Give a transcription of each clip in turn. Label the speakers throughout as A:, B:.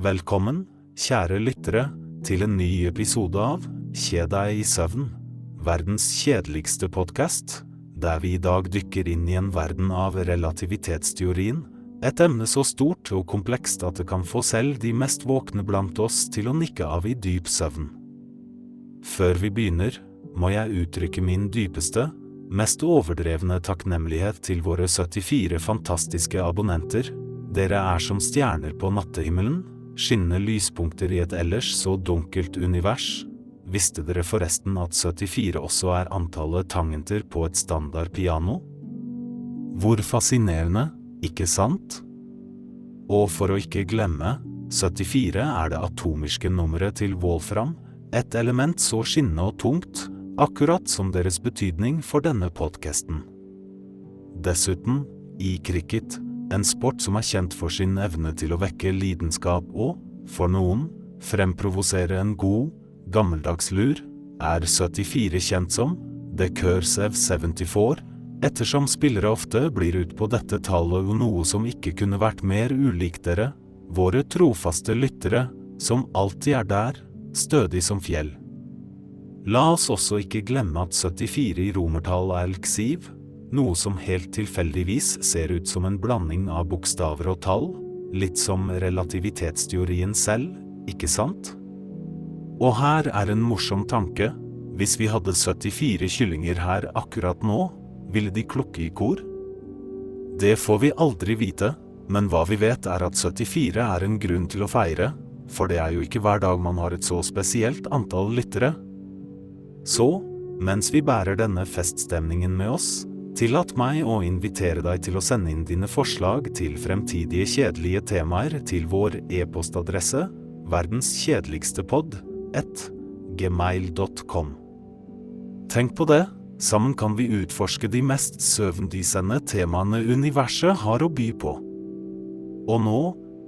A: Velkommen, kjære lyttere, til en ny episode av Kjed deg i søvn, verdens kjedeligste podkast, der vi i dag dykker inn i en verden av relativitetsteorien, et emne så stort og komplekst at det kan få selv de mest våkne blant oss til å nikke av i dyp søvn. Før vi begynner, må jeg uttrykke min dypeste, mest overdrevne takknemlighet til våre 74 fantastiske abonnenter. Dere er som stjerner på nattehimmelen, skinnende lyspunkter i et ellers så dunkelt univers. Visste dere forresten at 74 også er antallet tangenter på et standard piano? Hvor fascinerende, ikke sant? Og for å ikke glemme, 74 er det atomiske nummeret til Wolfram, et element så skinnende og tungt, akkurat som deres betydning for denne podkasten. Dessuten, i cricket, en sport som er kjent for sin evne til å vekke lidenskap og, for noen, fremprovosere en god, gammeldags lur, er 74 kjent som The Cursive 74, ettersom spillere ofte blir ut på dette tallet noe som ikke kunne vært mer ulikt dere, våre trofaste lyttere, som alltid er der, stødig som fjell. La oss også ikke glemme at 74 i romertall er elksiv, noe som helt tilfeldigvis ser ut som en blanding av bokstaver og tall, litt som relativitetsteorien selv, ikke sant? Og her er en morsom tanke, hvis vi hadde 74 kyllinger her akkurat nå, ville de klukke i kor? Det får vi aldri vite, men hva vi vet er at 74 er en grunn til å feire, for det er jo ikke hver dag man har et så spesielt antall lyttere. Så, mens vi bærer denne feststemningen med oss, tillat meg å invitere deg til å sende inn dine forslag til fremtidige kjedelige temaer til vår e-postadresse verdenskjedeligstepod 1 gmail.com. Tenk på det, sammen kan vi utforske de mest søvndysende temaene universet har å by på. Og nå,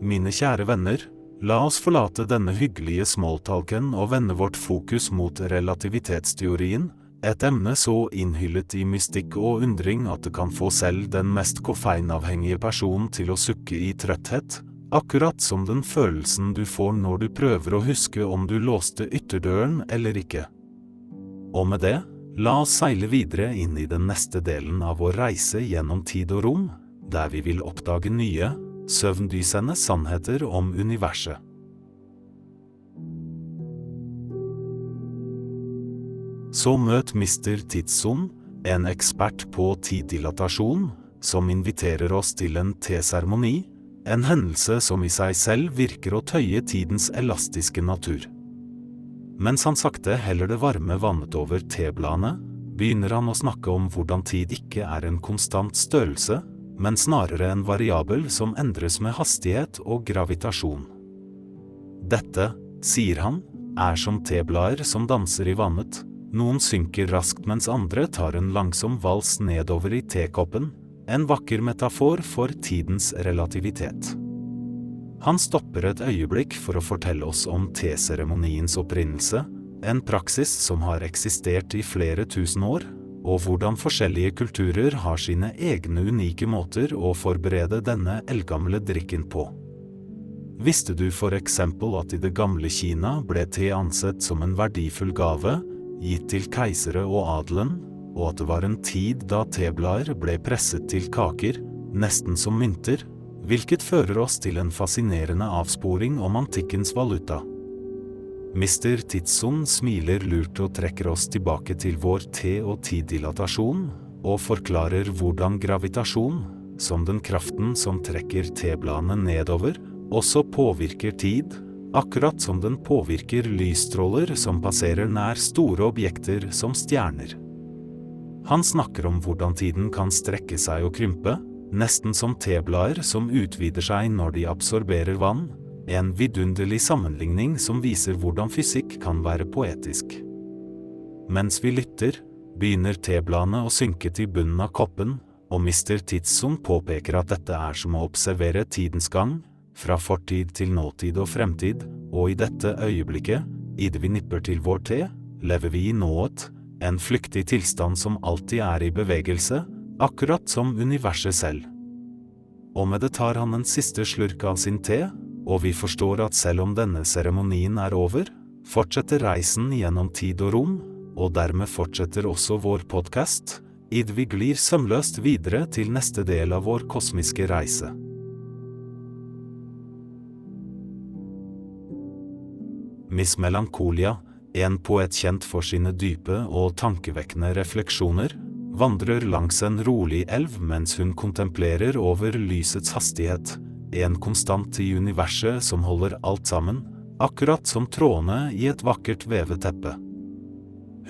A: mine kjære venner, La oss forlate denne hyggelige smalltalken og vende vårt fokus mot relativitetsteorien, et emne så innhyllet i mystikk og undring at det kan få selv den mest koffeinavhengige personen til å sukke i trøtthet, akkurat som den følelsen du får når du prøver å huske om du låste ytterdøren eller ikke. Og med det, la oss seile videre inn i den neste delen av vår reise gjennom tid og rom, der vi vil oppdage nye, søvndysende sannheter om universet. Så møt Mr. Tidsson, en ekspert på tiddilatasjon, som inviterer oss til en teseremoni, en hendelse som i seg selv virker å tøye tidens elastiske natur. Mens han sakte heller det varme vannet over tebladene, begynner han å snakke om hvordan tid ikke er en konstant størrelse, men snarere en variabel som endres med hastighet og gravitasjon. Dette, sier han, er som teblader som danser i vannet, noen synker raskt mens andre tar en langsom vals nedover i tekoppen, en vakker metafor for tidens relativitet. Han stopper et øyeblikk for å fortelle oss om teseremoniens opprinnelse, en praksis som har eksistert i flere tusen år, og hvordan forskjellige kulturer har sine egne unike måter å forberede denne eldgamle drikken på. Visste du for eksempel at i det gamle Kina ble te ansett som en verdifull gave, gitt til keisere og adelen, og at det var en tid da teblader ble presset til kaker, nesten som mynter, hvilket fører oss til en fascinerende avsporing om antikkens valuta. Mr. Tidsson smiler lurt og trekker oss tilbake til vår te- og tiddilatasjon, og forklarer hvordan gravitasjon, som den kraften som trekker tebladene nedover, også påvirker tid, akkurat som den påvirker lysstråler som passerer nær store objekter som stjerner. Han snakker om hvordan tiden kan strekke seg og krympe, nesten som teblader som utvider seg når de absorberer vann, en vidunderlig sammenligning som viser hvordan fysikk kan være poetisk. Mens vi lytter, begynner tebladene å synke til bunnen av koppen, og Mr. Tidsson påpeker at dette er som å observere tidens gang, fra fortid til nåtid og fremtid, og i dette øyeblikket, idet vi nipper til vår te, lever vi i nået, en flyktig tilstand som alltid er i bevegelse, akkurat som universet selv. Og med det tar han en siste slurk av sin te, og vi forstår at selv om denne seremonien er over, fortsetter reisen gjennom tid og rom, og dermed fortsetter også vår podkast, id vi glir sømløst videre til neste del av vår kosmiske reise. Miss Melancholia, en poet kjent for sine dype og tankevekkende refleksjoner, vandrer langs en rolig elv mens hun kontemplerer over lysets hastighet, en konstant i universet som holder alt sammen, akkurat som trådene i et vakkert vevet teppe.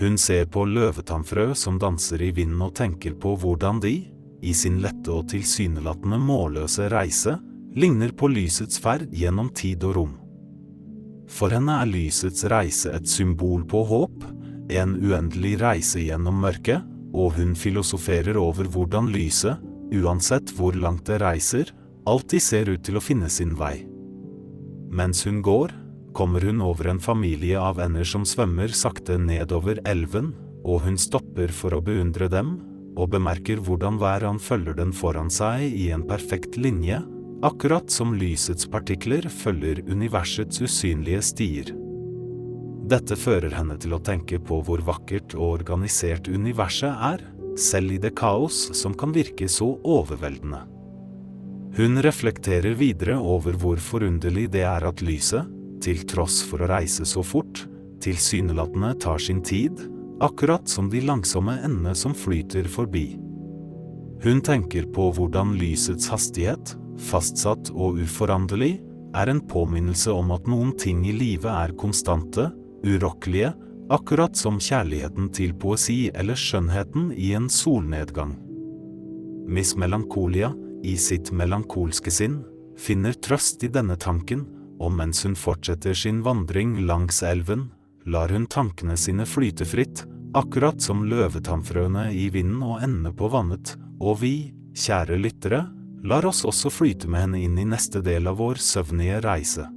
A: Hun ser på løvetannfrø som danser i vinden og tenker på hvordan de, i sin lette og tilsynelatende målløse reise, ligner på lysets ferd gjennom tid og rom. For henne er lysets reise et symbol på håp, en uendelig reise gjennom mørket, og hun filosoferer over hvordan lyset, uansett hvor langt det reiser, alltid ser ut til å finne sin vei. Mens hun går, kommer hun over en familie av ender som svømmer sakte nedover elven, og hun stopper for å beundre dem, og bemerker hvordan hver han følger den foran seg i en perfekt linje, akkurat som lysets partikler følger universets usynlige stier. Dette fører henne til å tenke på hvor vakkert og organisert universet er, selv i det kaos som kan virke så overveldende. Hun reflekterer videre over hvor forunderlig det er at lyset, til tross for å reise så fort, tilsynelatende tar sin tid, akkurat som de langsomme endene som flyter forbi. Hun tenker på hvordan lysets hastighet, fastsatt og uforanderlig, er en påminnelse om at noen ting i livet er konstante, urokkelige, akkurat som kjærligheten til poesi eller skjønnheten i en solnedgang. Miss Melankolia, i sitt melankolske sinn, finner trøst i denne tanken, og mens hun fortsetter sin vandring langs elven, lar hun tankene sine flyte fritt, akkurat som løvetannfrøene i vinden og endene på vannet, og vi, kjære lyttere, lar oss også flyte med henne inn i neste del av vår søvnige reise.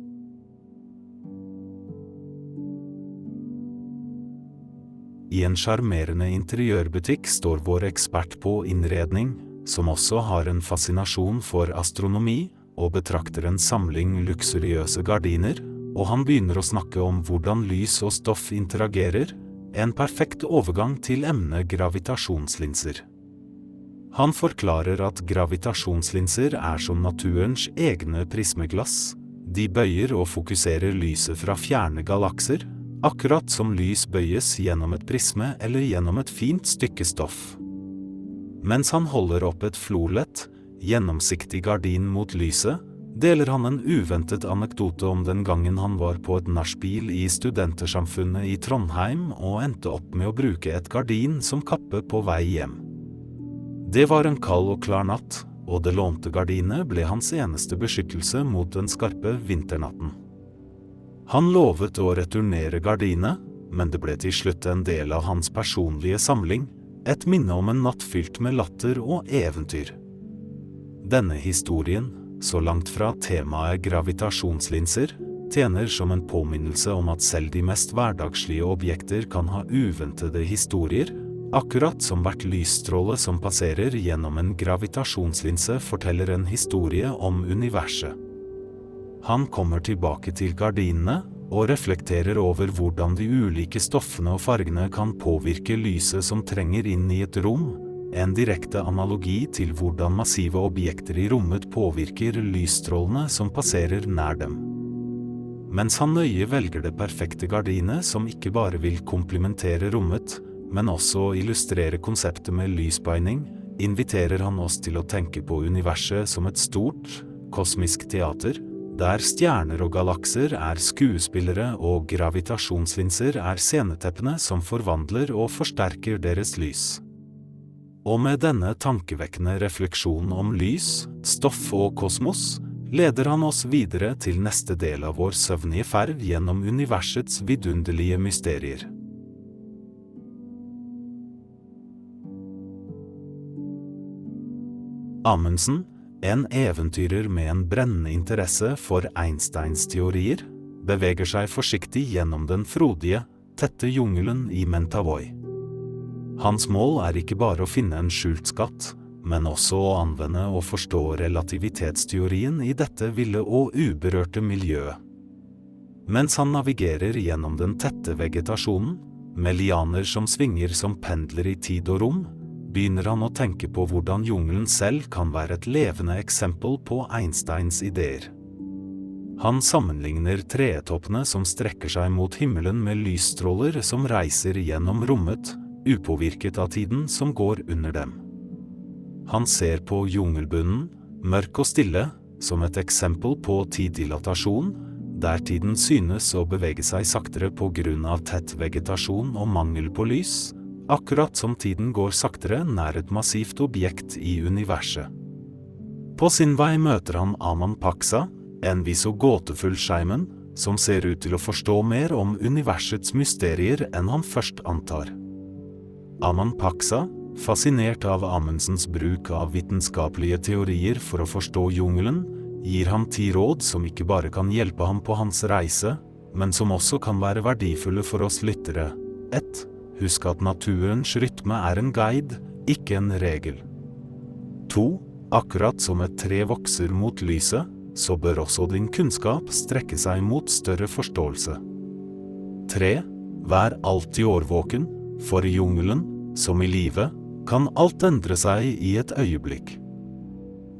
A: I en sjarmerende interiørbutikk står vår ekspert på innredning, som også har en fascinasjon for astronomi, og betrakter en samling luksuriøse gardiner, og han begynner å snakke om hvordan lys og stoff interagerer, en perfekt overgang til emnet gravitasjonslinser. Han forklarer at gravitasjonslinser er som naturens egne prismeglass. De bøyer og fokuserer lyset fra fjerne galakser, akkurat som lys bøyes gjennom et prisme eller gjennom et fint stykke stoff. Mens han holder opp et florlett, gjennomsiktig gardin mot lyset, deler han en uventet anekdote om den gangen han var på et nachspiel i Studentersamfunnet i Trondheim og endte opp med å bruke et gardin som kappe på vei hjem. Det var en kald og klar natt, og det lånte gardinet ble hans eneste beskyttelse mot den skarpe vinternatten. Han lovet å returnere gardinet, men det ble til slutt en del av hans personlige samling, et minne om en natt fylt med latter og eventyr. Denne historien, så langt fra temaet gravitasjonslinser, tjener som en påminnelse om at selv de mest hverdagslige objekter kan ha uventede historier, Akkurat som hvert lysstråle som passerer gjennom en gravitasjonslinse forteller en historie om universet. Han kommer tilbake til gardinene og reflekterer over hvordan de ulike stoffene og fargene kan påvirke lyset som trenger inn i et rom, en direkte analogi til hvordan massive objekter i rommet påvirker lysstrålene som passerer nær dem. Mens han nøye velger det perfekte gardinet som ikke bare vil komplementere rommet, men også å illustrere konseptet med lysbeining, inviterer han oss til å tenke på universet som et stort, kosmisk teater, der stjerner og galakser er skuespillere og gravitasjonslinser er sceneteppene som forvandler og forsterker deres lys. Og med denne tankevekkende refleksjonen om lys, stoff og kosmos, leder han oss videre til neste del av vår søvnige ferd gjennom universets vidunderlige mysterier. Amundsen, en eventyrer med en brennende interesse for Einsteins teorier, beveger seg forsiktig gjennom den frodige, tette jungelen i Mentavoy. Hans mål er ikke bare å finne en skjult skatt, men også å anvende og forstå relativitetsteorien i dette ville og uberørte miljøet. Mens han navigerer gjennom den tette vegetasjonen, med lianer som svinger som pendler i tid og rom, begynner han å tenke på hvordan jungelen selv kan være et levende eksempel på Einsteins ideer. Han sammenligner tretoppene som strekker seg mot himmelen med lysstråler som reiser gjennom rommet, upåvirket av tiden som går under dem. Han ser på jungelbunnen, mørk og stille, som et eksempel på tiddilatasjon, der tiden synes å bevege seg saktere på grunn av tett vegetasjon og mangel på lys, akkurat som tiden går saktere nær et massivt objekt i universet. På sin vei møter han Aman Paksa, en vis og gåtefull skeimen, som ser ut til å forstå mer om universets mysterier enn han først antar. Aman Paksa, fascinert av Amundsens bruk av vitenskapelige teorier for å forstå jungelen, gir ham ti råd som ikke bare kan hjelpe ham på hans reise, men som også kan være verdifulle for oss lyttere. 1. Husk at naturens rytme er en guide, ikke en regel. 2. Akkurat som et tre vokser mot lyset, så bør også din kunnskap strekke seg mot større forståelse. 3. Vær alltid årvåken, for i jungelen, som i livet, kan alt endre seg i et øyeblikk.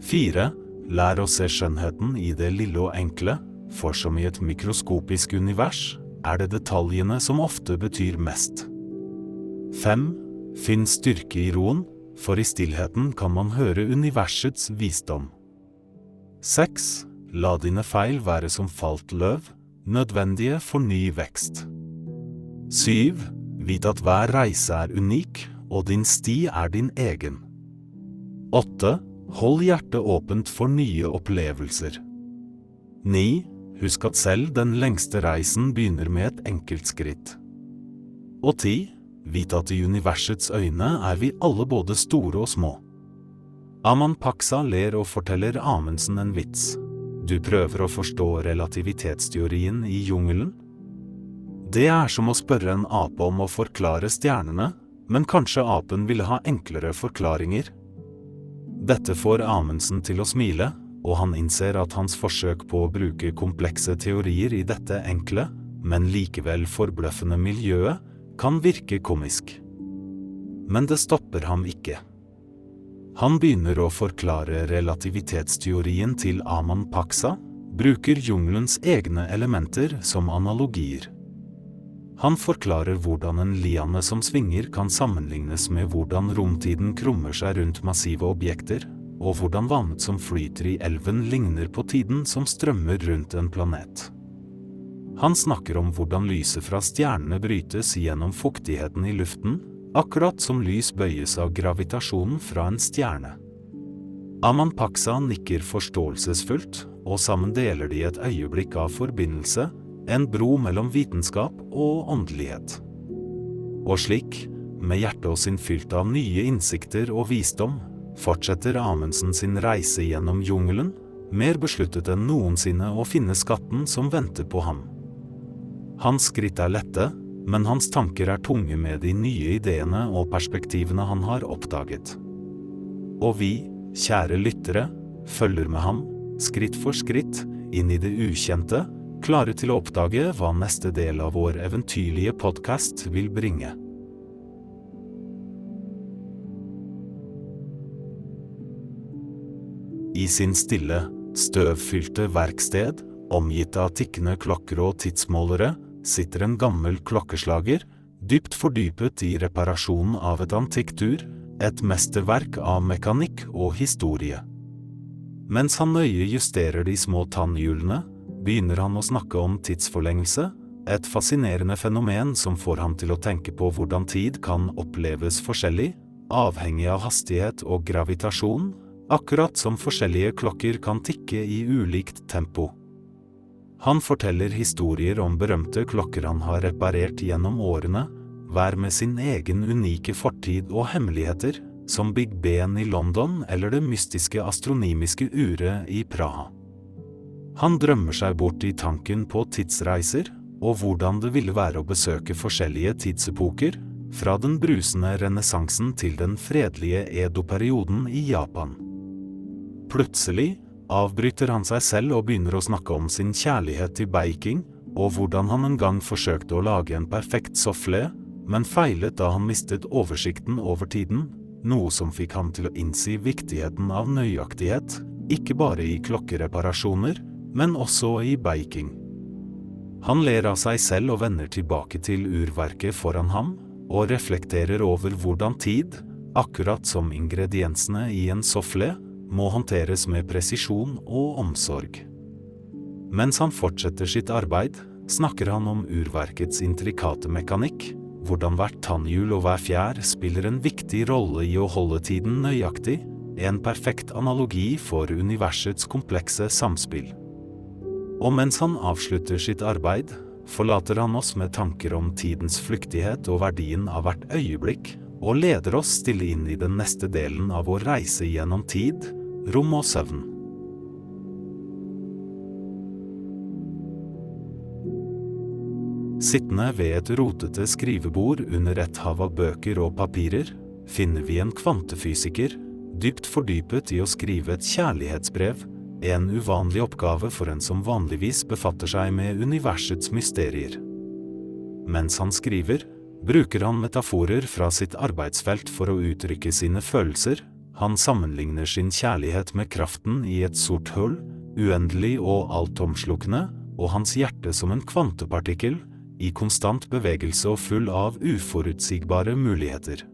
A: 4. Lær å se skjønnheten i det lille og enkle, for som i et mikroskopisk univers er det detaljene som ofte betyr mest. 5. Finn styrke i roen, for i stillheten kan man høre universets visdom. 6. La dine feil være som falt løv, nødvendige for ny vekst. 7. Vit at hver reise er unik, og din sti er din egen. 8. Hold hjertet åpent for nye opplevelser. 9. Husk at selv den lengste reisen begynner med et enkelt skritt. Og 10. Vit at i universets øyne er vi alle både store og små. Aman Paksa ler og forteller Amundsen en vits. Du prøver å forstå relativitetsteorien i jungelen? Det er som å spørre en ape om å forklare stjernene, men kanskje apen ville ha enklere forklaringer? Dette får Amundsen til å smile, og han innser at hans forsøk på å bruke komplekse teorier i dette enkle, men likevel forbløffende miljøet, kan virke komisk. Men det stopper ham ikke. Han begynner å forklare relativitetsteorien til Aman Paksa, bruker jungelens egne elementer som analogier. Han forklarer hvordan en liane som svinger kan sammenlignes med hvordan romtiden krummer seg rundt massive objekter, og hvordan vannet som flyter i elven ligner på tiden som strømmer rundt en planet. Han snakker om hvordan lyset fra stjernene brytes gjennom fuktigheten i luften, akkurat som lys bøyes av gravitasjonen fra en stjerne. Aman Paksa nikker forståelsesfullt, og sammen deler de et øyeblikk av forbindelse, en bro mellom vitenskap og åndelighet. Og slik, med hjertet og sin fylt av nye innsikter og visdom, fortsetter Amundsen sin reise gjennom jungelen, mer besluttet enn noensinne å finne skatten som venter på ham. Hans skritt er lette, men hans tanker er tunge med de nye ideene og perspektivene han har oppdaget. Og vi, kjære lyttere, følger med ham, skritt for skritt, inn i det ukjente, klare til å oppdage hva neste del av vår eventyrlige podkast vil bringe. I sin stille, støvfylte verksted, omgitt av tikkende klokker og tidsmålere, sitter en gammel klokkeslager, dypt fordypet i reparasjonen av et antiktur, et mesterverk av mekanikk og historie. Mens han nøye justerer de små tannhjulene, begynner han å snakke om tidsforlengelse, et fascinerende fenomen som får ham til å tenke på hvordan tid kan oppleves forskjellig, avhengig av hastighet og gravitasjon, akkurat som forskjellige klokker kan tikke i ulikt tempo. Han forteller historier om berømte klokker han har reparert gjennom årene, hver med sin egen unike fortid og hemmeligheter, som Big Ben i London eller det mystiske astronomiske uret i Praha. Han drømmer seg bort i tanken på tidsreiser, og hvordan det ville være å besøke forskjellige tidsepoker, fra den brusende renessansen til den fredelige Edo-perioden i Japan. Plutselig avbryter han seg selv og begynner å snakke om sin kjærlighet til baking, og hvordan han en gang forsøkte å lage en perfekt soufflé, men feilet da han mistet oversikten over tiden, noe som fikk ham til å innsi viktigheten av nøyaktighet, ikke bare i klokkereparasjoner, men også i baking. Han ler av seg selv og vender tilbake til urverket foran ham, og reflekterer over hvordan tid, akkurat som ingrediensene i en soufflé, må håndteres med presisjon og omsorg. Mens han fortsetter sitt arbeid, snakker han om urverkets intrikate mekanikk, hvordan hvert tannhjul og hver fjær spiller en viktig rolle i å holde tiden nøyaktig, en perfekt analogi for universets komplekse samspill. Og mens han avslutter sitt arbeid, forlater han oss med tanker om tidens flyktighet og verdien av hvert øyeblikk, og leder oss stille inn i den neste delen av vår reise gjennom tid, rom og søvn. Sittende ved et rotete skrivebord under et hav av bøker og papirer, finner vi en kvantefysiker, dypt fordypet i å skrive et kjærlighetsbrev, en uvanlig oppgave for en som vanligvis befatter seg med universets mysterier. Mens han skriver, bruker han metaforer fra sitt arbeidsfelt for å uttrykke sine følelser, han sammenligner sin kjærlighet med kraften i et sort hull, uendelig og altomslukkende, og hans hjerte som en kvantepartikkel, i konstant bevegelse og full av uforutsigbare muligheter.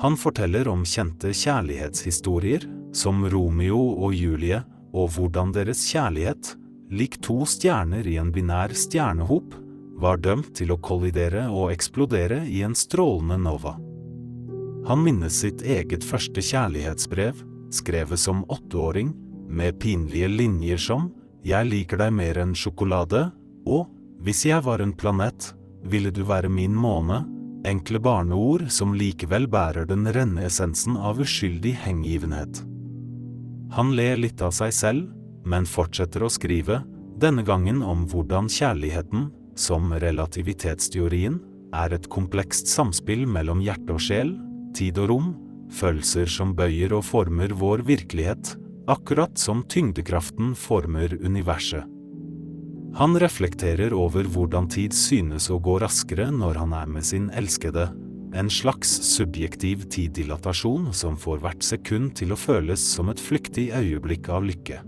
A: Han forteller om kjente kjærlighetshistorier, som Romeo og Julie, og hvordan deres kjærlighet, lik to stjerner i en binær stjernehop, var dømt til å kollidere og eksplodere i en strålende nova. Han minnes sitt eget første kjærlighetsbrev, skrevet som åtteåring, med pinlige linjer som Jeg liker deg mer enn sjokolade, og Hvis jeg var en planet, ville du være min måne, enkle barneord som likevel bærer den renne essensen av uskyldig hengivenhet. Han ler litt av seg selv, men fortsetter å skrive, denne gangen om hvordan kjærligheten, som relativitetsteorien, er et komplekst samspill mellom hjerte og sjel, tid og rom, følelser som bøyer og former vår virkelighet, akkurat som tyngdekraften former universet. Han reflekterer over hvordan tid synes å gå raskere når han er med sin elskede, en slags subjektiv tiddilatasjon som får hvert sekund til å føles som et flyktig øyeblikk av lykke.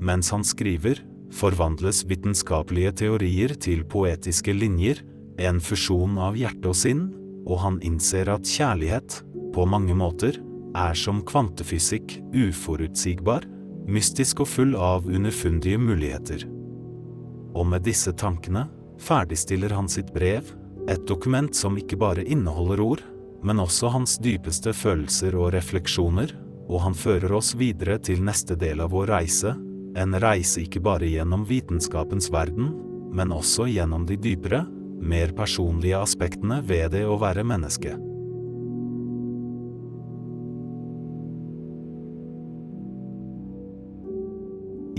A: Mens han skriver, forvandles vitenskapelige teorier til poetiske linjer, en fusjon av hjerte og sinn, og han innser at kjærlighet, på mange måter, er som kvantefysikk uforutsigbar, mystisk og full av underfundige muligheter. Og med disse tankene ferdigstiller han sitt brev, et dokument som ikke bare inneholder ord, men også hans dypeste følelser og refleksjoner, og han fører oss videre til neste del av vår reise, en reise ikke bare gjennom vitenskapens verden, men også gjennom de dypere, mer personlige aspektene ved det å være menneske.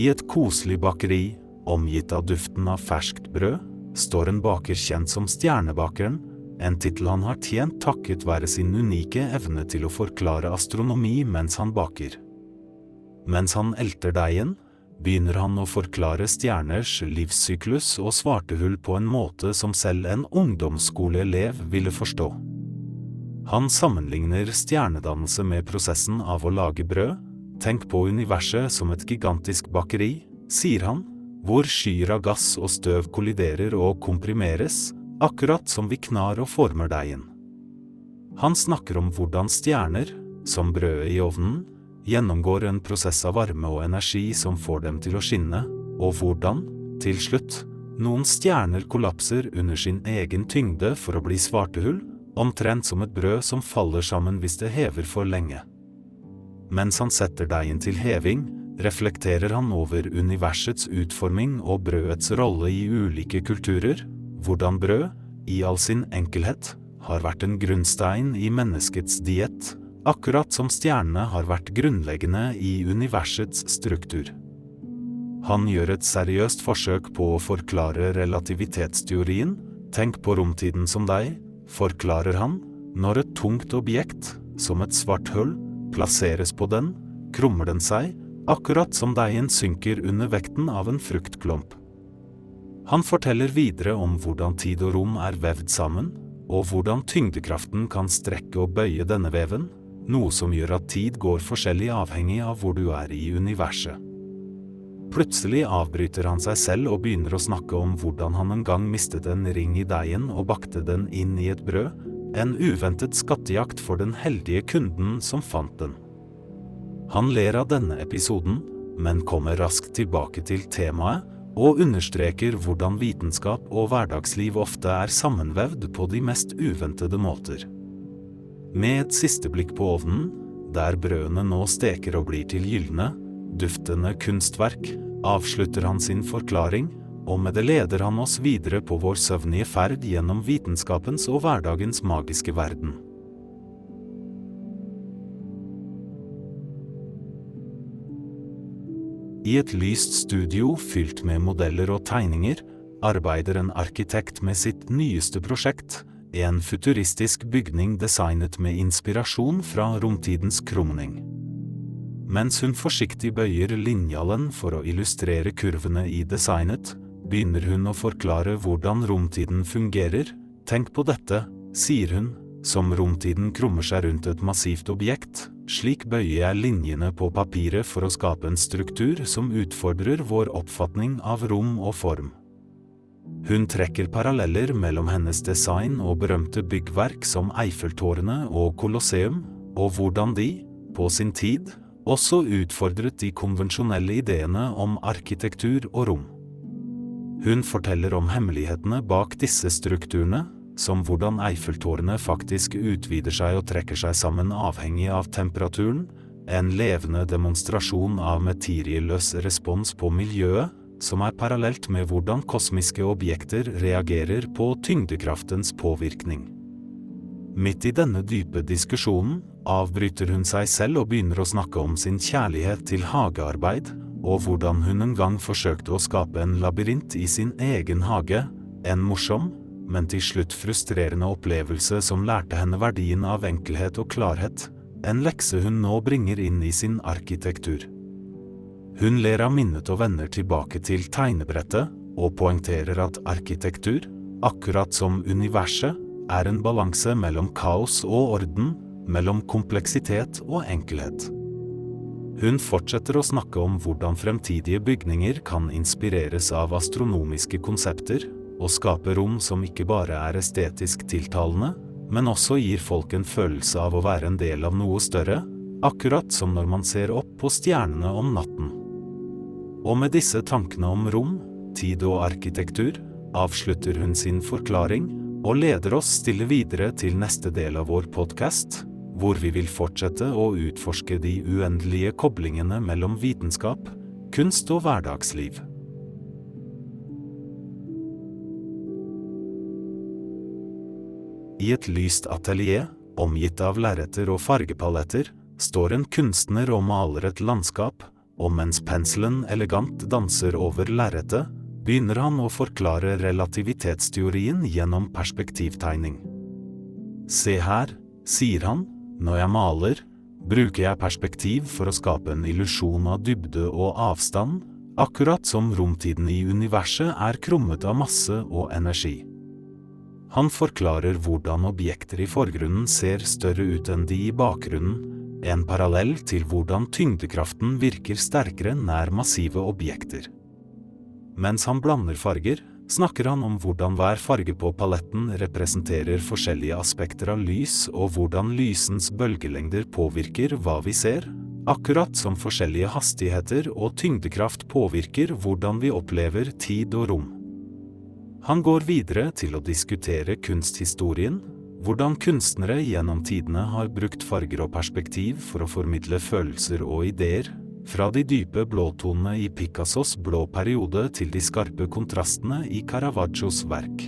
A: I et koselig bakeri, omgitt av duften av ferskt brød, står en baker kjent som Stjernebakeren, en tittel han har tjent takket være sin unike evne til å forklare astronomi mens han baker. Mens han elter deigen, begynner han å forklare stjerners livssyklus og svartehull på en måte som selv en ungdomsskoleelev ville forstå. Han sammenligner stjernedannelse med prosessen av å lage brød, tenk på universet som et gigantisk bakeri, sier han, hvor skyer av gass og støv kolliderer og komprimeres, akkurat som vi knar og former deigen. Han snakker om hvordan stjerner, som brødet i ovnen, gjennomgår en prosess av varme og energi som får dem til å skinne, og hvordan, til slutt, noen stjerner kollapser under sin egen tyngde for å bli svartehull, omtrent som et brød som faller sammen hvis det hever for lenge. Mens han setter deigen til heving, reflekterer han over universets utforming og brødets rolle i ulike kulturer, hvordan brød, i all sin enkelhet, har vært en grunnstein i menneskets diett, akkurat som stjernene har vært grunnleggende i universets struktur. Han gjør et seriøst forsøk på å forklare relativitetsteorien, tenk på romtiden som deg, forklarer han, når et tungt objekt, som et svart hull, plasseres på den, krummer den seg, akkurat som deigen synker under vekten av en fruktklump. Han forteller videre om hvordan tid og rom er vevd sammen, og hvordan tyngdekraften kan strekke og bøye denne veven, noe som gjør at tid går forskjellig avhengig av hvor du er i universet. Plutselig avbryter han seg selv og begynner å snakke om hvordan han en gang mistet en ring i deigen og bakte den inn i et brød, en uventet skattejakt for den heldige kunden som fant den. Han ler av denne episoden, men kommer raskt tilbake til temaet og understreker hvordan vitenskap og hverdagsliv ofte er sammenvevd på de mest uventede måter. Med et siste blikk på ovnen, der brødene nå steker og blir til gylne, duftende kunstverk, avslutter han sin forklaring og med det leder han oss videre på vår søvnige ferd gjennom vitenskapens og hverdagens magiske verden. I et lyst studio fylt med modeller og tegninger arbeider en arkitekt med sitt nyeste prosjekt, en futuristisk bygning designet med inspirasjon fra romtidens krumning. Mens hun forsiktig bøyer linjalen for å illustrere kurvene i designet, begynner hun å forklare hvordan romtiden fungerer. Tenk på dette, sier hun, som romtiden krummer seg rundt et massivt objekt, slik bøyer jeg linjene på papiret for å skape en struktur som utfordrer vår oppfatning av rom og form. Hun trekker paralleller mellom hennes design og berømte byggverk som Eiffeltårnet og Colosseum, og hvordan de, på sin tid, også utfordret de konvensjonelle ideene om arkitektur og rom. Hun forteller om hemmelighetene bak disse strukturene, som hvordan Eiffeltårnet faktisk utvider seg og trekker seg sammen avhengig av temperaturen, en levende demonstrasjon av metirieløs respons på miljøet, som er parallelt med hvordan kosmiske objekter reagerer på tyngdekraftens påvirkning. Midt i denne dype diskusjonen avbryter hun seg selv og begynner å snakke om sin kjærlighet til hagearbeid, og hvordan hun en gang forsøkte å skape en labyrint i sin egen hage, en morsom, men til slutt frustrerende opplevelse som lærte henne verdien av enkelhet og klarhet, en lekse hun nå bringer inn i sin arkitektur. Hun ler av minnet og vender tilbake til tegnebrettet, og poengterer at arkitektur, akkurat som universet, er en balanse mellom kaos og orden, mellom kompleksitet og enkelhet. Hun fortsetter å snakke om hvordan fremtidige bygninger kan inspireres av astronomiske konsepter, og skape rom som ikke bare er estetisk tiltalende, men også gir folk en følelse av å være en del av noe større, akkurat som når man ser opp på stjernene om natten. Og med disse tankene om rom, tid og arkitektur, avslutter hun sin forklaring, og leder oss stille videre til neste del av vår podkast, hvor vi vil fortsette å utforske de uendelige koblingene mellom vitenskap, kunst og hverdagsliv. I et lyst atelier, omgitt av lerreter og fargepaletter, står en kunstner og maler et landskap, og mens penselen elegant danser over lerretet, begynner han å forklare relativitetsteorien gjennom perspektivtegning. Se her, sier han, når jeg maler, bruker jeg perspektiv for å skape en illusjon av dybde og avstand, akkurat som romtiden i universet er krummet av masse og energi. Han forklarer hvordan objekter i forgrunnen ser større ut enn de i bakgrunnen, en parallell til hvordan tyngdekraften virker sterkere nær massive objekter. Mens han blander farger, snakker han om hvordan hver farge på paletten representerer forskjellige aspekter av lys, og hvordan lysens bølgelengder påvirker hva vi ser, akkurat som forskjellige hastigheter og tyngdekraft påvirker hvordan vi opplever tid og rom. Han går videre til å diskutere kunsthistorien, hvordan kunstnere gjennom tidene har brukt farger og perspektiv for å formidle følelser og ideer, fra de dype blåtonene i Picassos blå periode til de skarpe kontrastene i Caravaggios verk.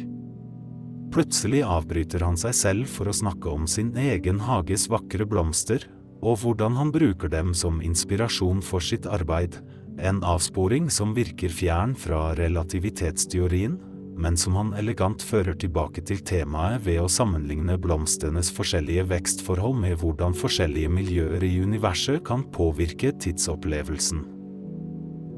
A: Plutselig avbryter han seg selv for å snakke om sin egen hages vakre blomster, og hvordan han bruker dem som inspirasjon for sitt arbeid, en avsporing som virker fjern fra relativitetsteorien, men som han elegant fører tilbake til temaet ved å sammenligne blomstenes forskjellige vekstforhold med hvordan forskjellige miljøer i universet kan påvirke tidsopplevelsen.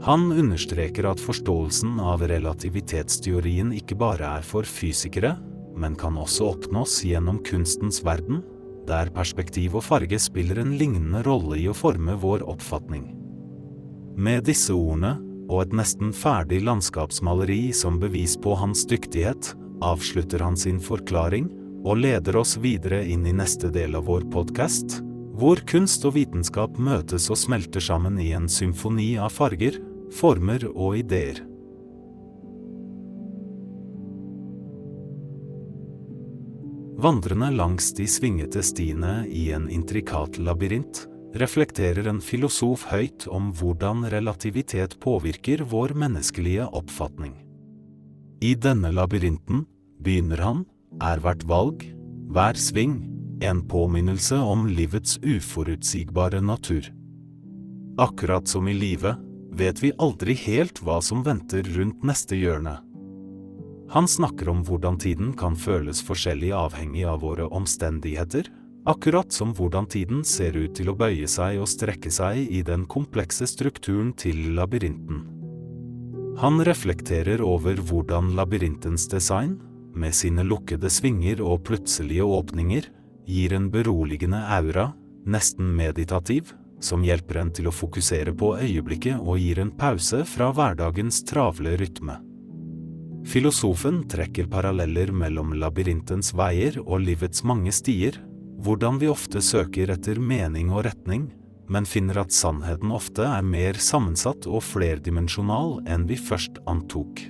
A: Han understreker at forståelsen av relativitetsteorien ikke bare er for fysikere, men kan også oppnås gjennom kunstens verden, der perspektiv og farge spiller en lignende rolle i å forme vår oppfatning. Med disse ordene, og et nesten ferdig landskapsmaleri som bevis på hans dyktighet, avslutter han sin forklaring og leder oss videre inn i neste del av vår podkast, hvor kunst og vitenskap møtes og smelter sammen i en symfoni av farger, former og ideer. Vandrende langs de svingete stiene i en intrikat labyrint reflekterer en filosof høyt om hvordan relativitet påvirker vår menneskelige oppfatning. I denne labyrinten, begynner han, er hvert valg, hver sving, en påminnelse om livets uforutsigbare natur. Akkurat som i livet, vet vi aldri helt hva som venter rundt neste hjørne. Han snakker om hvordan tiden kan føles forskjellig avhengig av våre omstendigheter, akkurat som hvordan tiden ser ut til å bøye seg og strekke seg i den komplekse strukturen til labyrinten. Han reflekterer over hvordan labyrintens design, med sine lukkede svinger og plutselige åpninger, gir en beroligende aura, nesten meditativ, som hjelper en til å fokusere på øyeblikket og gir en pause fra hverdagens travle rytme. Filosofen trekker paralleller mellom labyrintens veier og livets mange stier, hvordan vi ofte søker etter mening og retning, men finner at sannheten ofte er mer sammensatt og flerdimensjonal enn vi først antok.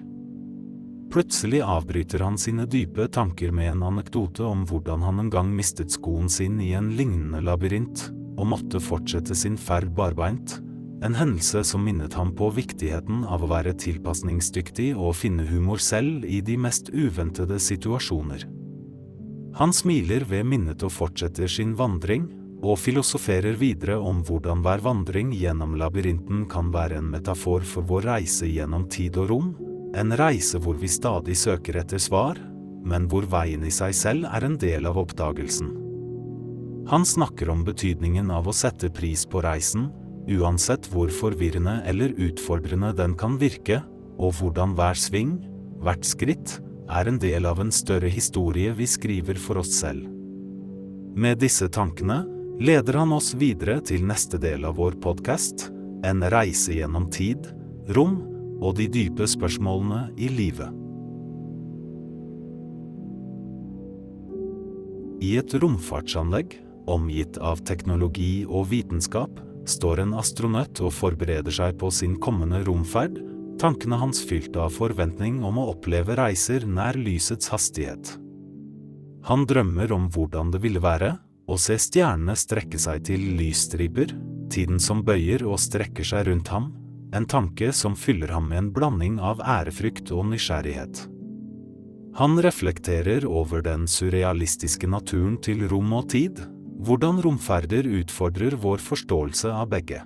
A: Plutselig avbryter han sine dype tanker med en anekdote om hvordan han en gang mistet skoen sin i en lignende labyrint, og måtte fortsette sin ferd barbeint, en hendelse som minnet ham på viktigheten av å være tilpasningsdyktig og finne humor selv i de mest uventede situasjoner. Han smiler ved minnet og fortsetter sin vandring, og filosoferer videre om hvordan hver vandring gjennom labyrinten kan være en metafor for vår reise gjennom tid og rom, en reise hvor vi stadig søker etter svar, men hvor veien i seg selv er en del av oppdagelsen. Han snakker om betydningen av å sette pris på reisen, uansett hvor forvirrende eller utfordrende den kan virke, og hvordan hver sving, hvert skritt, er en del av en større historie vi skriver for oss selv. Med disse tankene leder han oss videre til neste del av vår podkast, en reise gjennom tid, rom og de dype spørsmålene i livet. I et romfartsanlegg, omgitt av teknologi og vitenskap, står en astronaut og forbereder seg på sin kommende romferd tankene hans fylt av forventning om å oppleve reiser nær lysets hastighet. Han drømmer om hvordan det ville være å se stjernene strekke seg til lysstriper, tiden som bøyer og strekker seg rundt ham, en tanke som fyller ham med en blanding av ærefrykt og nysgjerrighet. Han reflekterer over den surrealistiske naturen til rom og tid, hvordan romferder utfordrer vår forståelse av begge.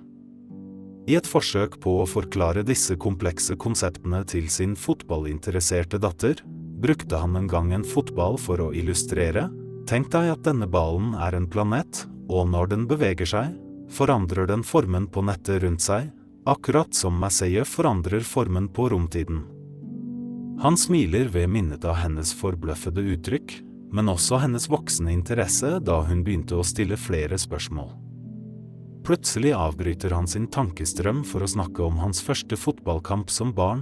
A: I et forsøk på å forklare disse komplekse konseptene til sin fotballinteresserte datter, brukte han en gang en fotball for å illustrere. Tenk deg at denne ballen er en planet, og når den beveger seg, forandrer den formen på nettet rundt seg, akkurat som Masseye forandrer formen på romtiden. Han smiler ved minnet av hennes forbløffede uttrykk, men også hennes voksende interesse da hun begynte å stille flere spørsmål. Plutselig avbryter han sin tankestrøm for å snakke om hans første fotballkamp som barn,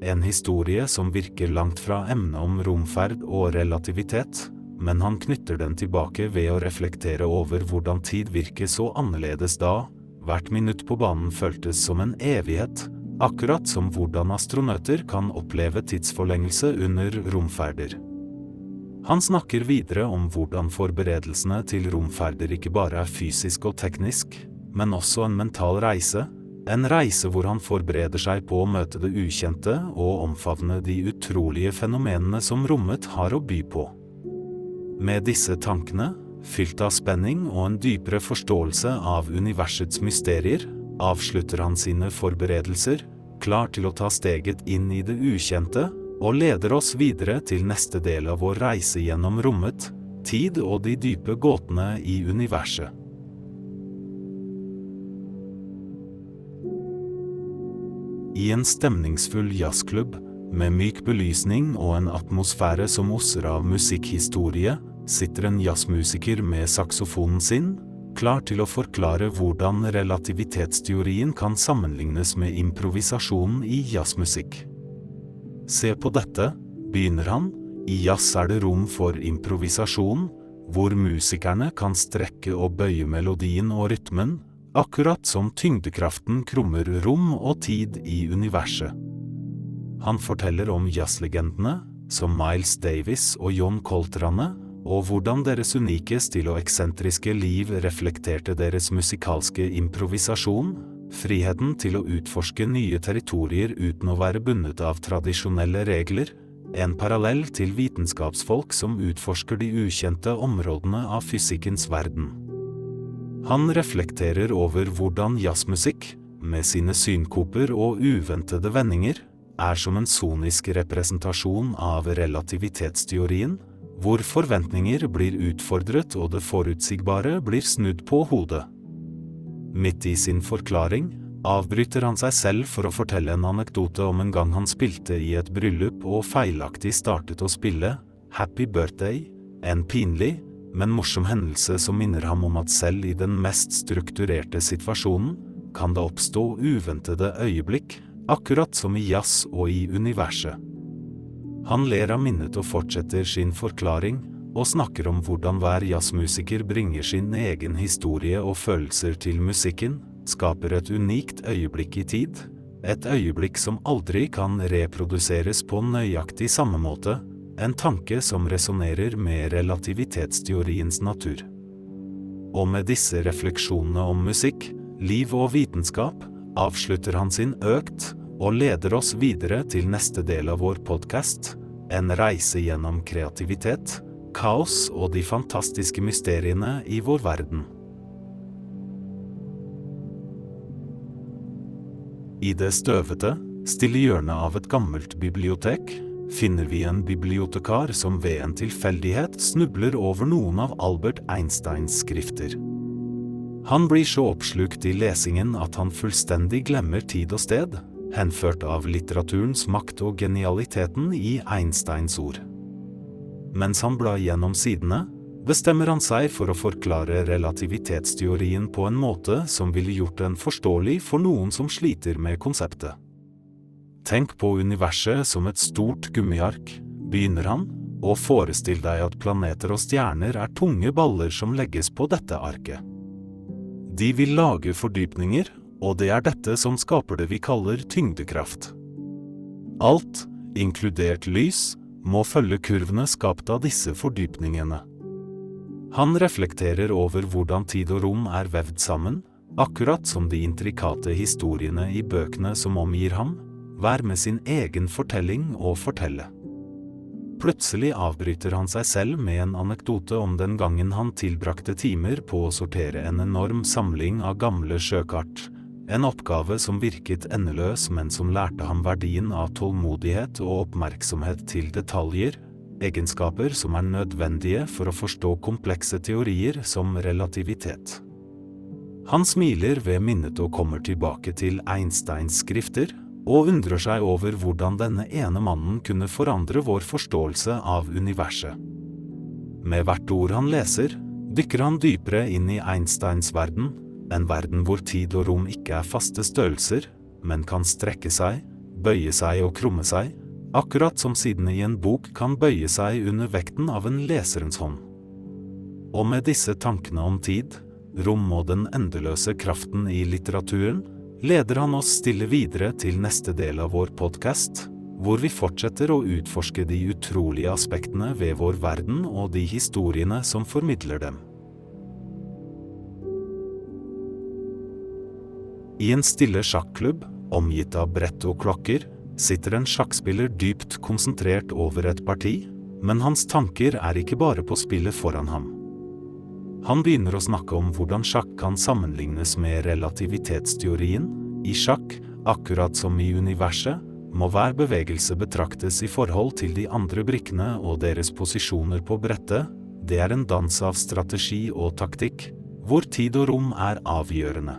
A: en historie som virker langt fra emnet om romferd og relativitet, men han knytter den tilbake ved å reflektere over hvordan tid virker så annerledes da, hvert minutt på banen føltes som en evighet, akkurat som hvordan astronauter kan oppleve tidsforlengelse under romferder. Han snakker videre om hvordan forberedelsene til romferder ikke bare er fysisk og teknisk, men også en mental reise, en reise hvor han forbereder seg på å møte det ukjente og omfavne de utrolige fenomenene som rommet har å by på. Med disse tankene, fylt av spenning og en dypere forståelse av universets mysterier, avslutter han sine forberedelser, klar til å ta steget inn i det ukjente, og leder oss videre til neste del av vår reise gjennom rommet, tid og de dype gåtene i universet. I en stemningsfull jazzklubb, med myk belysning og en atmosfære som osser av musikkhistorie, sitter en jazzmusiker med saksofonen sin, klar til å forklare hvordan relativitetsteorien kan sammenlignes med improvisasjonen i jazzmusikk. Se på dette, begynner han, i jazz er det rom for improvisasjon, hvor musikerne kan strekke og bøye melodien og rytmen, akkurat som tyngdekraften krummer rom og tid i universet. Han forteller om jazzlegendene, som Miles Davis og John Coltrane, og hvordan deres unike stil og eksentriske liv reflekterte deres musikalske improvisasjon, friheten til å utforske nye territorier uten å være bundet av tradisjonelle regler, en parallell til vitenskapsfolk som utforsker de ukjente områdene av fysikkens verden. Han reflekterer over hvordan jazzmusikk, med sine synkoper og uventede vendinger, er som en sonisk representasjon av relativitetsteorien, hvor forventninger blir utfordret og det forutsigbare blir snudd på hodet. Midt i sin forklaring avbryter han seg selv for å fortelle en anekdote om en gang han spilte i et bryllup og feilaktig startet å spille Happy Birthday, en pinlig, men morsom hendelse som minner ham om at selv i den mest strukturerte situasjonen kan det oppstå uventede øyeblikk, akkurat som i jazz og i universet. Han ler av minnet og fortsetter sin forklaring, og snakker om hvordan hver jazzmusiker bringer sin egen historie og følelser til musikken, skaper et unikt øyeblikk i tid, et øyeblikk som aldri kan reproduseres på nøyaktig samme måte, en tanke som resonnerer med relativitetsteoriens natur. Og med disse refleksjonene om musikk, liv og vitenskap, avslutter han sin økt og leder oss videre til neste del av vår podkast, en reise gjennom kreativitet, kaos og de fantastiske mysteriene i vår verden. I det støvete, stille hjørnet av et gammelt bibliotek finner vi en bibliotekar som ved en tilfeldighet snubler over noen av Albert Einsteins skrifter. Han blir så oppslukt i lesingen at han fullstendig glemmer tid og sted, henført av litteraturens makt og genialiteten i Einsteins ord. Mens han blar gjennom sidene, bestemmer han seg for å forklare relativitetsteorien på en måte som ville gjort den forståelig for noen som sliter med konseptet. Tenk på universet som et stort gummiark, begynner han, og forestill deg at planeter og stjerner er tunge baller som legges på dette arket. De vil lage fordypninger og det er dette som skaper det vi kaller tyngdekraft. Alt, inkludert lys, må følge kurvene skapt av disse fordypningene. Han reflekterer over hvordan tid og rom er vevd sammen, akkurat som de intrikate historiene i bøkene som omgir ham, hver med sin egen fortelling å fortelle. Plutselig avbryter han seg selv med en anekdote om den gangen han tilbrakte timer på å sortere en enorm samling av gamle sjøkart, en oppgave som virket endeløs, men som lærte ham verdien av tålmodighet og oppmerksomhet til detaljer, egenskaper som er nødvendige for å forstå komplekse teorier som relativitet. Han smiler ved minnet og kommer tilbake til Einsteins skrifter, og undrer seg over hvordan denne ene mannen kunne forandre vår forståelse av universet. Med hvert ord han leser, dykker han dypere inn i Einsteins verden, en verden hvor tid og rom ikke er faste størrelser, men kan strekke seg, bøye seg og krumme seg, akkurat som sidene i en bok kan bøye seg under vekten av en leserens hånd. Og med disse tankene om tid, rom og den endeløse kraften i litteraturen, leder han oss stille videre til neste del av vår podkast, hvor vi fortsetter å utforske de utrolige aspektene ved vår verden og de historiene som formidler dem. I en stille sjakklubb, omgitt av brett og klokker, sitter en sjakkspiller dypt konsentrert over et parti, men hans tanker er ikke bare på spillet foran ham. Han begynner å snakke om hvordan sjakk kan sammenlignes med relativitetsteorien. I sjakk, akkurat som i universet, må hver bevegelse betraktes i forhold til de andre brikkene og deres posisjoner på brettet, det er en dans av strategi og taktikk, hvor tid og rom er avgjørende.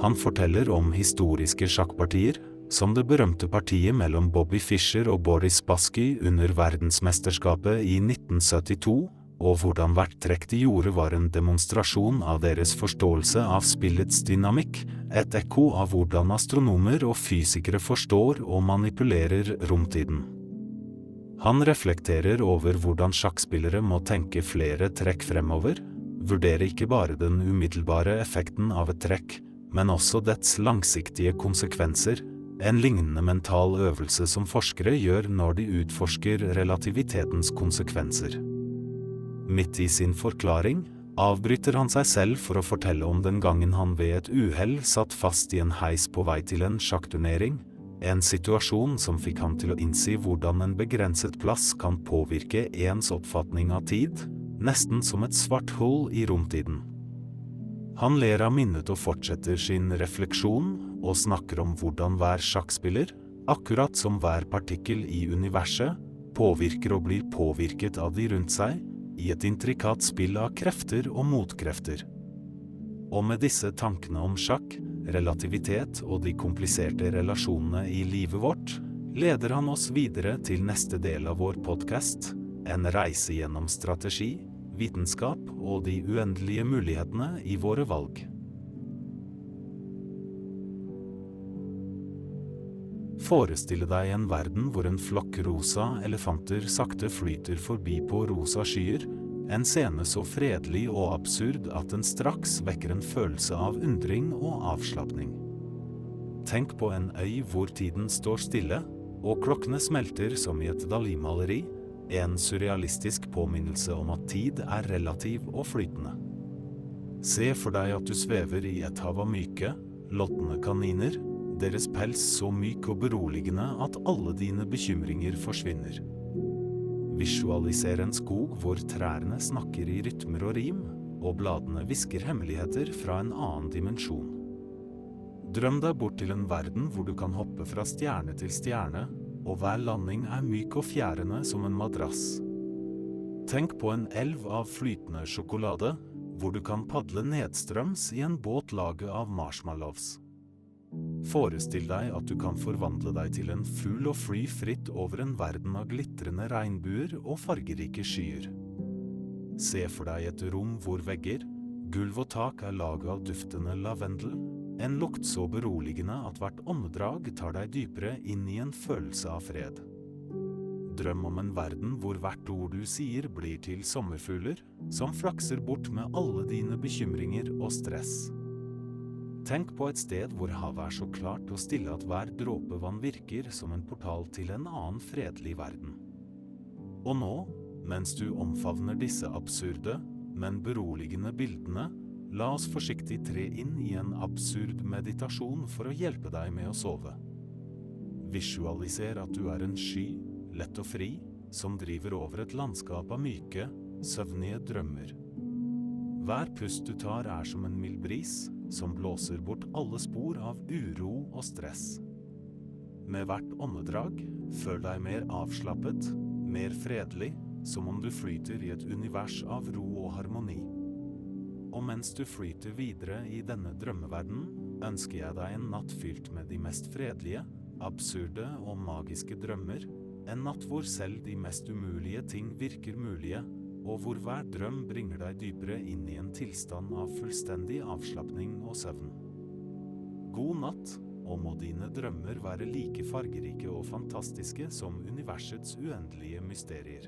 A: Han forteller om historiske sjakkpartier, som det berømte partiet mellom Bobby Fischer og Boris Baski under verdensmesterskapet i 1972, og hvordan hvert trekk de gjorde var en demonstrasjon av deres forståelse av spillets dynamikk, et ekko av hvordan astronomer og fysikere forstår og manipulerer romtiden. Han reflekterer over hvordan sjakkspillere må tenke flere trekk fremover, vurdere ikke bare den umiddelbare effekten av et trekk, men også dets langsiktige konsekvenser, en lignende mental øvelse som forskere gjør når de utforsker relativitetens konsekvenser. Midt i sin forklaring avbryter han seg selv for å fortelle om den gangen han ved et uhell satt fast i en heis på vei til en sjakkturnering, en situasjon som fikk ham til å innsi hvordan en begrenset plass kan påvirke ens oppfatning av tid, nesten som et svart hull i romtiden. Han ler av minnet og fortsetter sin refleksjon, og snakker om hvordan hver sjakkspiller, akkurat som hver partikkel i universet, påvirker og blir påvirket av de rundt seg, i et intrikat spill av krefter og motkrefter. Og med disse tankene om sjakk, relativitet og de kompliserte relasjonene i livet vårt, leder han oss videre til neste del av vår podkast, en reise gjennom strategi, vitenskap og de uendelige mulighetene i våre valg. Forestille deg en verden hvor en flokk rosa elefanter sakte flyter forbi på rosa skyer, en scene så fredelig og absurd at den straks vekker en følelse av undring og avslapning. Tenk på en øy hvor tiden står stille, og klokkene smelter som i et Dali-maleri, en surrealistisk påminnelse om at tid er relativ og flytende. Se for deg at du svever i et hav av myke, lodne kaniner, deres pels så myk og beroligende at alle dine bekymringer forsvinner. Visualiser en skog hvor trærne snakker i rytmer og rim, og bladene hvisker hemmeligheter fra en annen dimensjon. Drøm deg bort til en verden hvor du kan hoppe fra stjerne til stjerne, og hver landing er myk og fjærende som en madrass. Tenk på en elv av flytende sjokolade, hvor du kan padle nedstrøms i en båt laget av marshmallows. Forestill deg at du kan forvandle deg til en fugl og fly fritt over en verden av glitrende regnbuer og fargerike skyer. Se for deg et rom hvor vegger, gulv og tak er laget av duftende lavendel, en lukt så beroligende at hvert åndedrag tar deg dypere inn i en følelse av fred. Drøm om en verden hvor hvert ord du sier blir til sommerfugler, som flakser bort med alle dine bekymringer og stress. Tenk på et sted hvor havet er så klart og stille at hver dråpe vann virker som en portal til en annen fredelig verden. Og nå, mens du omfavner disse absurde, men beroligende bildene, la oss forsiktig tre inn i en absurd meditasjon for å hjelpe deg med å sove. Visualiser at du er en sky, lett og fri, som driver over et landskap av myke, søvnige drømmer. Hver pust du tar er som en mild bris, som blåser bort alle spor av uro og stress. Med hvert åndedrag, føl deg mer avslappet, mer fredelig, som om du flyter i et univers av ro og harmoni. Og mens du flyter videre i denne drømmeverdenen, ønsker jeg deg en natt fylt med de mest fredelige, absurde og magiske drømmer, en natt hvor selv de mest umulige ting virker mulige, og hvor hver drøm bringer deg dypere inn i en tilstand av fullstendig avslapning og søvn. God natt, og må dine drømmer være like fargerike og fantastiske som universets uendelige mysterier.